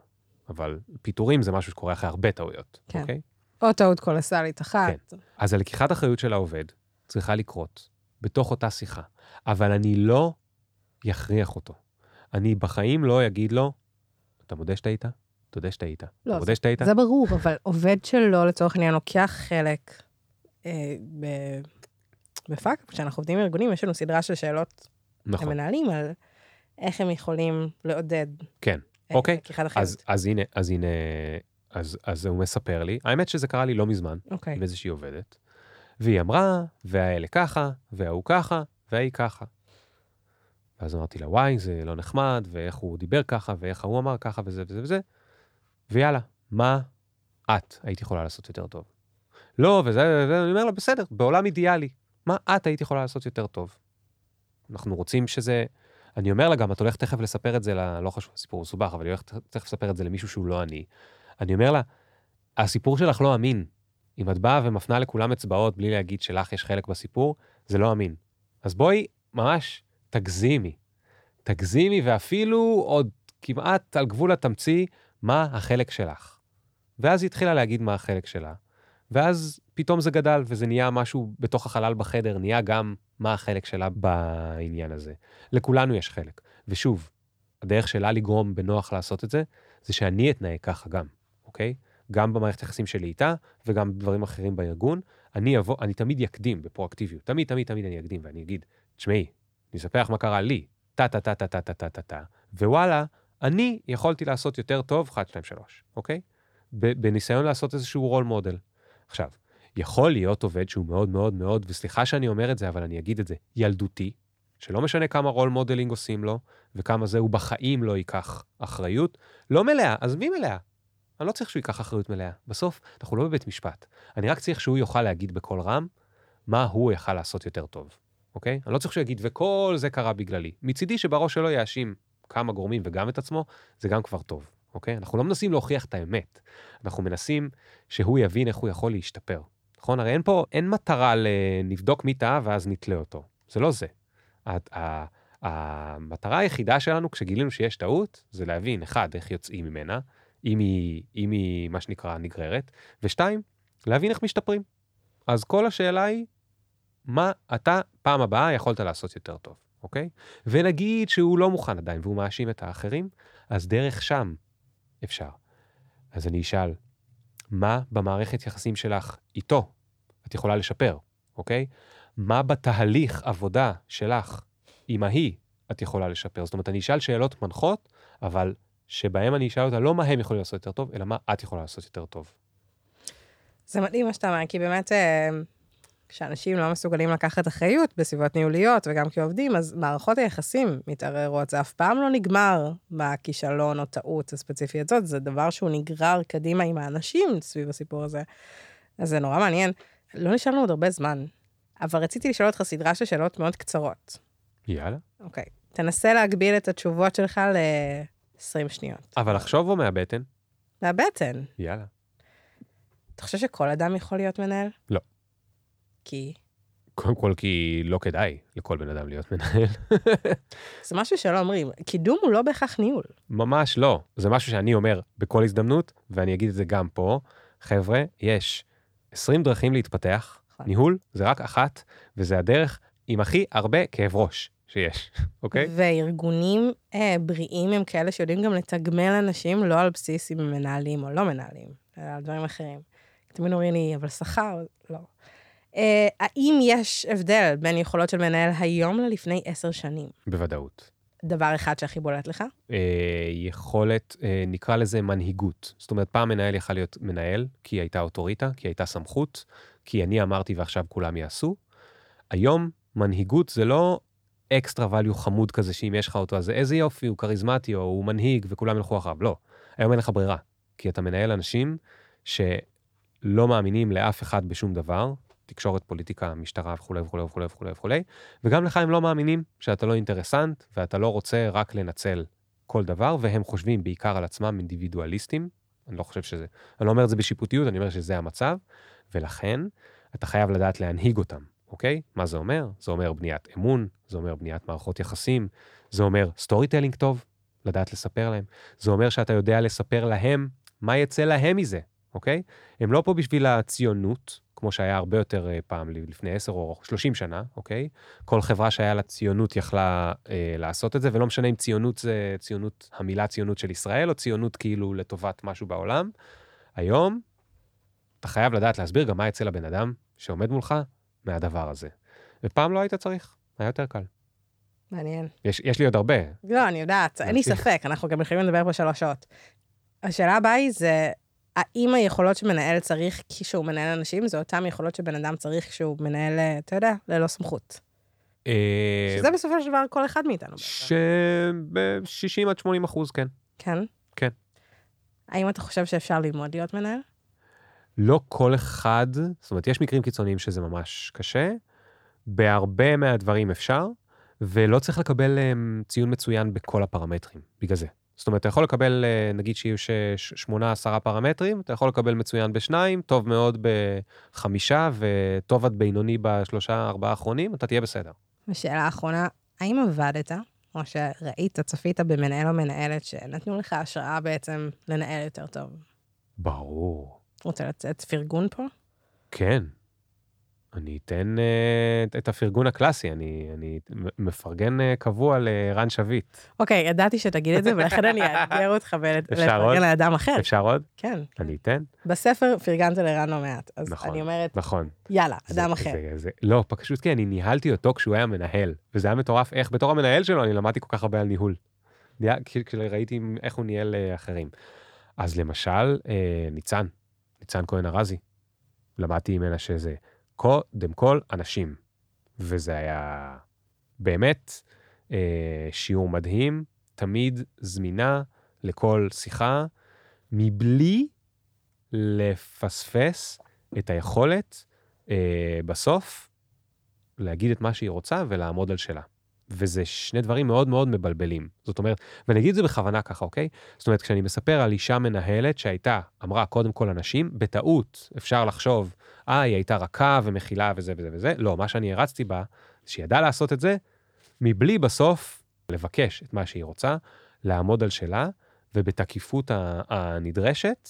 אבל פיטורים זה משהו שקורה אחרי הרבה טעויות, כן. אוקיי? או טעות קולסלית אחת. אז הלקיחת אחריות של העובד צריכה לקרות בתוך אותה שיחה, אבל אני לא יכריח אותו. אני בחיים לא אגיד לו, אתה מודה שטעית? תודה שטעית. לא, מודה שטעית? זה ברור, אבל עובד שלו, לצורך העניין, לוקח חלק אה, בפאק, כשאנחנו עובדים עם ארגונים, יש לנו סדרה של שאלות נכון, למנהלים על איך הם יכולים לעודד. כן. אה, אוקיי. אז, אז הנה, אז הנה, אז, אז הוא מספר לי, האמת שזה קרה לי לא מזמן, אוקיי. עם איזושהי עובדת, והיא אמרה, והאלה ככה, וההוא ככה, וההיא ככה. ואז אמרתי לה, וואי, זה לא נחמד, ואיך הוא דיבר ככה, ואיך ההוא אמר ככה, וזה וזה וזה, ויאללה, מה את היית יכולה לעשות יותר טוב? לא, וזה, וזה, אני אומר לה, בסדר, בעולם אידיאלי, מה את היית יכולה לעשות יותר טוב? אנחנו רוצים שזה... אני אומר לה גם, את הולכת תכף לספר את זה, ל... לא חשוב, הסיפור מסובך, אבל היא הולכת תכף לספר את זה למישהו שהוא לא אני. אני אומר לה, הסיפור שלך לא אמין. אם את באה ומפנה לכולם אצבעות בלי להגיד שלך יש חלק בסיפור, זה לא אמין. אז בואי, ממש, תגזימי. תגזימי, ואפילו עוד כמעט על גבול התמציא, מה החלק שלך. ואז היא התחילה להגיד מה החלק שלה, ואז פתאום זה גדל, וזה נהיה משהו בתוך החלל בחדר, נהיה גם מה החלק שלה בעניין הזה. לכולנו יש חלק. ושוב, הדרך שלה לגרום בנוח לעשות את זה, זה שאני אתנהג ככה גם, אוקיי? גם במערכת היחסים שלי איתה, וגם בדברים אחרים בארגון. אני אבוא, אני תמיד יקדים בפרואקטיביות. תמיד, תמיד, תמיד אני אקדים, ואני אגיד, תשמעי, אני אספר לך מה קרה לי, טה-טה-טה-טה-טה-טה-טה, ווואלה, אני יכולתי לעשות יותר טוב, 1, 2, 3, אוקיי? בניסיון לעשות איזשהו רול מודל. עכשיו, יכול להיות עובד שהוא מאוד מאוד מאוד, וסליחה שאני אומר את זה, אבל אני אגיד את זה, ילדותי, שלא משנה כמה role modeling עושים לו, וכמה זה, הוא בחיים לא ייקח אחריות, לא מלאה, עזבי מלאה. אני לא צריך שהוא ייקח אחריות מלאה. בסוף, אנחנו לא בבית משפט. אני רק צריך שהוא יוכל להגיד בקול רם מה הוא יכל לעשות יותר טוב, אוקיי? אני לא צריך שהוא יגיד, וכל זה קרה בגללי. מצידי שבראש שלו יאשים כמה גורמים וגם את עצמו, זה גם כבר טוב, אוקיי? אנחנו לא מנסים להוכיח את האמת. אנחנו מנסים שהוא יבין איך הוא יכול להשתפר. נכון? הרי אין פה, אין מטרה לנבדוק מי טעה ואז נתלה אותו. זה לא זה. המטרה היחידה שלנו כשגילינו שיש טעות, זה להבין, אחד, איך יוצאים ממנה, אם היא, אם היא, מה שנקרא, נגררת, ושתיים, להבין איך משתפרים. אז כל השאלה היא, מה אתה פעם הבאה יכולת לעשות יותר טוב, אוקיי? ונגיד שהוא לא מוכן עדיין והוא מאשים את האחרים, אז דרך שם אפשר. אז אני אשאל, מה במערכת יחסים שלך איתו את יכולה לשפר, אוקיי? מה בתהליך עבודה שלך עם ההיא את יכולה לשפר? זאת אומרת, אני אשאל שאלות מנחות, אבל שבהם אני אשאל אותה לא מה הם יכולים לעשות יותר טוב, אלא מה את יכולה לעשות יותר טוב. זה מדהים מה שאתה אומר, כי באמת, אה, כשאנשים לא מסוגלים לקחת אחריות בסביבות ניהוליות וגם כעובדים, אז מערכות היחסים מתערערות. זה אף פעם לא נגמר בכישלון או טעות הספציפית הזאת, זה דבר שהוא נגרר קדימה עם האנשים סביב הסיפור הזה. אז זה נורא מעניין. לא נשארנו עוד הרבה זמן, אבל רציתי לשאול אותך סדרה של שאלות מאוד קצרות. יאללה. אוקיי. תנסה להגביל את התשובות שלך ל-20 שניות. אבל לחשוב או מהבטן? מהבטן. יאללה. אתה חושב שכל אדם יכול להיות מנהל? לא. כי קודם כל כי לא כדאי לכל בן אדם להיות מנהל. זה משהו שלא אומרים. קידום הוא לא בהכרח ניהול. ממש לא. זה משהו שאני אומר בכל הזדמנות, ואני אגיד את זה גם פה. חבר'ה, יש 20 דרכים להתפתח, נכון. ניהול זה רק אחת, וזה הדרך עם הכי הרבה כאב ראש שיש, אוקיי? וארגונים אה, בריאים הם כאלה שיודעים גם לתגמל אנשים לא על בסיס אם הם מנהלים או לא מנהלים, אלא על דברים אחרים. תמיד אומרים לי, אבל שכר, לא. אה, האם יש הבדל בין יכולות של מנהל היום ללפני עשר שנים? בוודאות. דבר אחד שהכי בולט לך? אה, יכולת, אה, נקרא לזה מנהיגות. זאת אומרת, פעם מנהל יכל להיות מנהל, כי הייתה אוטוריטה, כי הייתה סמכות, כי אני אמרתי ועכשיו כולם יעשו. היום, מנהיגות זה לא אקסטרה value חמוד כזה, שאם יש לך אותו, אז איזה יופי, הוא כריזמטי, או הוא מנהיג, וכולם ילכו אחריו. לא. היום אין לך ברירה, כי אתה מנהל אנשים שלא מאמינים לאף אחד בשום דבר, תקשורת, פוליטיקה, משטרה וכולי וכולי וכולי וכולי וכולי, וגם לך הם לא מאמינים שאתה לא אינטרסנט, ואתה לא רוצה רק לנצל כל דבר, והם חושבים בעיקר על עצמם אינדיבידואליסטים. אני לא חושב שזה, אני לא אומר את זה בשיפוטיות, אני אומר שזה המצב, ולכן אתה חייב לדעת להנהיג אותם, אוקיי? מה זה אומר? זה אומר בניית אמון, זה אומר בניית מערכות יחסים, זה אומר storytelling טוב, לדעת לספר להם. זה אומר שאתה יודע לספר להם מה יצא להם מזה, אוקיי? הם לא פה בשביל הציונות, כמו שהיה הרבה יותר אה, פעם, לפני 10 או 30 שנה, אוקיי? כל חברה שהיה לה ציונות יכלה אה, לעשות את זה, ולא משנה אם ציונות זה ציונות, המילה ציונות של ישראל, או ציונות כאילו לטובת משהו בעולם. היום, אתה חייב לדעת להסביר גם מה יצא לבן אדם שעומד מולך מהדבר הזה. ופעם לא היית צריך, היה יותר קל. מעניין. יש, יש לי עוד הרבה. לא, אני יודעת, אין לי ספק, אנחנו גם יכולים לדבר פה שלוש שעות. השאלה הבאה היא זה, האם היכולות שמנהל צריך כשהוא מנהל אנשים, זה אותן יכולות שבן אדם צריך כשהוא מנהל, אתה יודע, ללא סמכות. אה, שזה בסופו של דבר כל אחד מאיתנו. ש-60 עד 80 אחוז, כן. כן? כן. האם אתה חושב שאפשר ללמוד להיות מנהל? לא כל אחד, זאת אומרת, יש מקרים קיצוניים שזה ממש קשה, בהרבה מהדברים אפשר, ולא צריך לקבל um, ציון מצוין בכל הפרמטרים, בגלל זה. זאת אומרת, אתה יכול לקבל, אה, נגיד שיהיו שמונה, עשרה פרמטרים, אתה יכול לקבל מצוין בשניים, טוב מאוד בחמישה, וטוב עד בינוני בשלושה, ארבעה האחרונים, אתה תהיה בסדר. ושאלה אחרונה, האם עבדת, או שראית, צפית במנהל או מנהלת שנתנו לך השראה בעצם לנהל יותר טוב? ברור. רוצה לצאת פרגון פה? כן. אני אתן uh, את הפרגון הקלאסי, אני, אני מפרגן uh, קבוע לרן שביט. אוקיי, okay, ידעתי שתגיד את זה, ולכן אני אאתגר אותך ולפרגן לאדם אחר. אפשר עוד? כן. אני אתן. בספר פרגנת לרן לא מעט, אז נכון, אני אומרת, נכון. יאללה, אדם אחר. זה, זה, לא, פשוט כי אני ניהלתי אותו כשהוא היה מנהל, וזה היה מטורף איך בתור המנהל שלו אני למדתי כל כך הרבה על ניהול. כשראיתי איך הוא ניהל uh, אחרים. אז למשל, ניצן, ניצן כהן ארזי, למדתי ממנה שזה קודם כל אנשים. וזה היה באמת אה, שיעור מדהים, תמיד זמינה לכל שיחה, מבלי לפספס את היכולת אה, בסוף להגיד את מה שהיא רוצה ולעמוד על שלה. וזה שני דברים מאוד מאוד מבלבלים. זאת אומרת, ואני אגיד את זה בכוונה ככה, אוקיי? זאת אומרת, כשאני מספר על אישה מנהלת שהייתה, אמרה קודם כל אנשים, בטעות אפשר לחשוב, אה, היא הייתה רכה ומכילה וזה וזה וזה. לא, מה שאני הרצתי בה, שהיא ידעה לעשות את זה, מבלי בסוף לבקש את מה שהיא רוצה, לעמוד על שלה, ובתקיפות הנדרשת,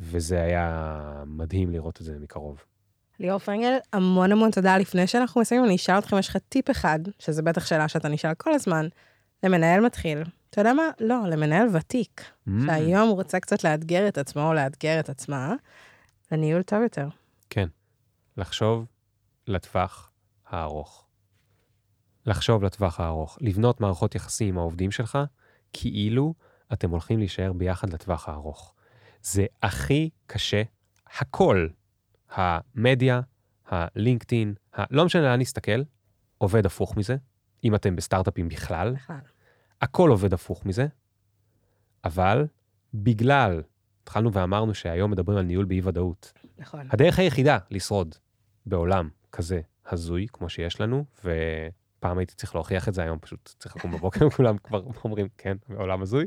וזה היה מדהים לראות את זה מקרוב. ליאור פרנגל, המון המון תודה. לפני שאנחנו מסיימים, אני אשאל אותכם, יש לך טיפ אחד, שזה בטח שאלה שאתה נשאל כל הזמן, למנהל מתחיל. אתה יודע מה? לא, למנהל ותיק, mm. שהיום הוא רוצה קצת לאתגר את עצמו או לאתגר את עצמה, לניהול טוב יותר. כן, לחשוב לטווח הארוך. לחשוב לטווח הארוך, לבנות מערכות יחסים עם העובדים שלך, כאילו אתם הולכים להישאר ביחד לטווח הארוך. זה הכי קשה, הכל המדיה, הלינקדאין, ה... לא משנה לאן נסתכל, עובד הפוך מזה, אם אתם בסטארט-אפים בכלל. בכלל. הכל עובד הפוך מזה, אבל בגלל, התחלנו ואמרנו שהיום מדברים על ניהול באי-ודאות. נכון. הדרך היחידה לשרוד בעולם כזה הזוי, כמו שיש לנו, ופעם הייתי צריך להוכיח את זה, היום פשוט צריך לקום בבוקר, כולם כבר אומרים, כן, בעולם הזוי.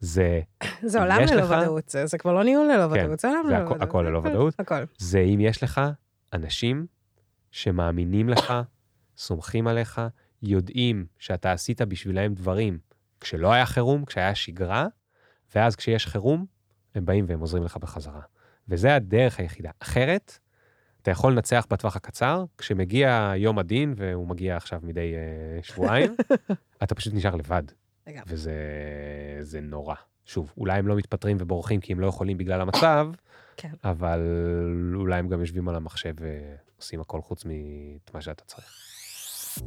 זה... זה עולם ללא לך... ודאות, זה, זה כבר לא ניהול ללא כן, ודאות, זה עולם ללא ודאות. הכל ללא ודאות. הכל. זה אם יש לך אנשים שמאמינים לך, סומכים עליך, יודעים שאתה עשית בשבילם דברים כשלא היה חירום, כשהיה שגרה, ואז כשיש חירום, הם באים והם עוזרים לך בחזרה. וזה הדרך היחידה. אחרת, אתה יכול לנצח בטווח הקצר, כשמגיע יום הדין, והוא מגיע עכשיו מדי uh, שבועיים, אתה פשוט נשאר לבד. לגמרי. וזה נורא. שוב, אולי הם לא מתפטרים ובורחים כי הם לא יכולים בגלל המצב, כן. אבל אולי הם גם יושבים על המחשב ועושים הכל חוץ ממה שאתה צריך.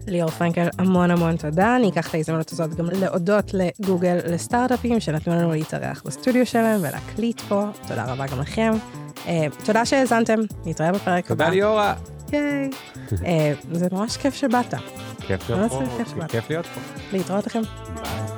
ליאור פרנקל, המון המון תודה. אני אקח את ההזדמנות הזאת גם להודות לגוגל לסטארט-אפים שנתנו לנו להתארח בסטודיו שלהם ולהקליט פה. תודה רבה גם לכם. Uh, תודה שהאזנתם, נתראה בפרק הבא. תודה ליאורה. ייי. uh, זה ממש כיף שבאת. כיף להיות פה, כיף להיות פה. להתראות לכם. ביי.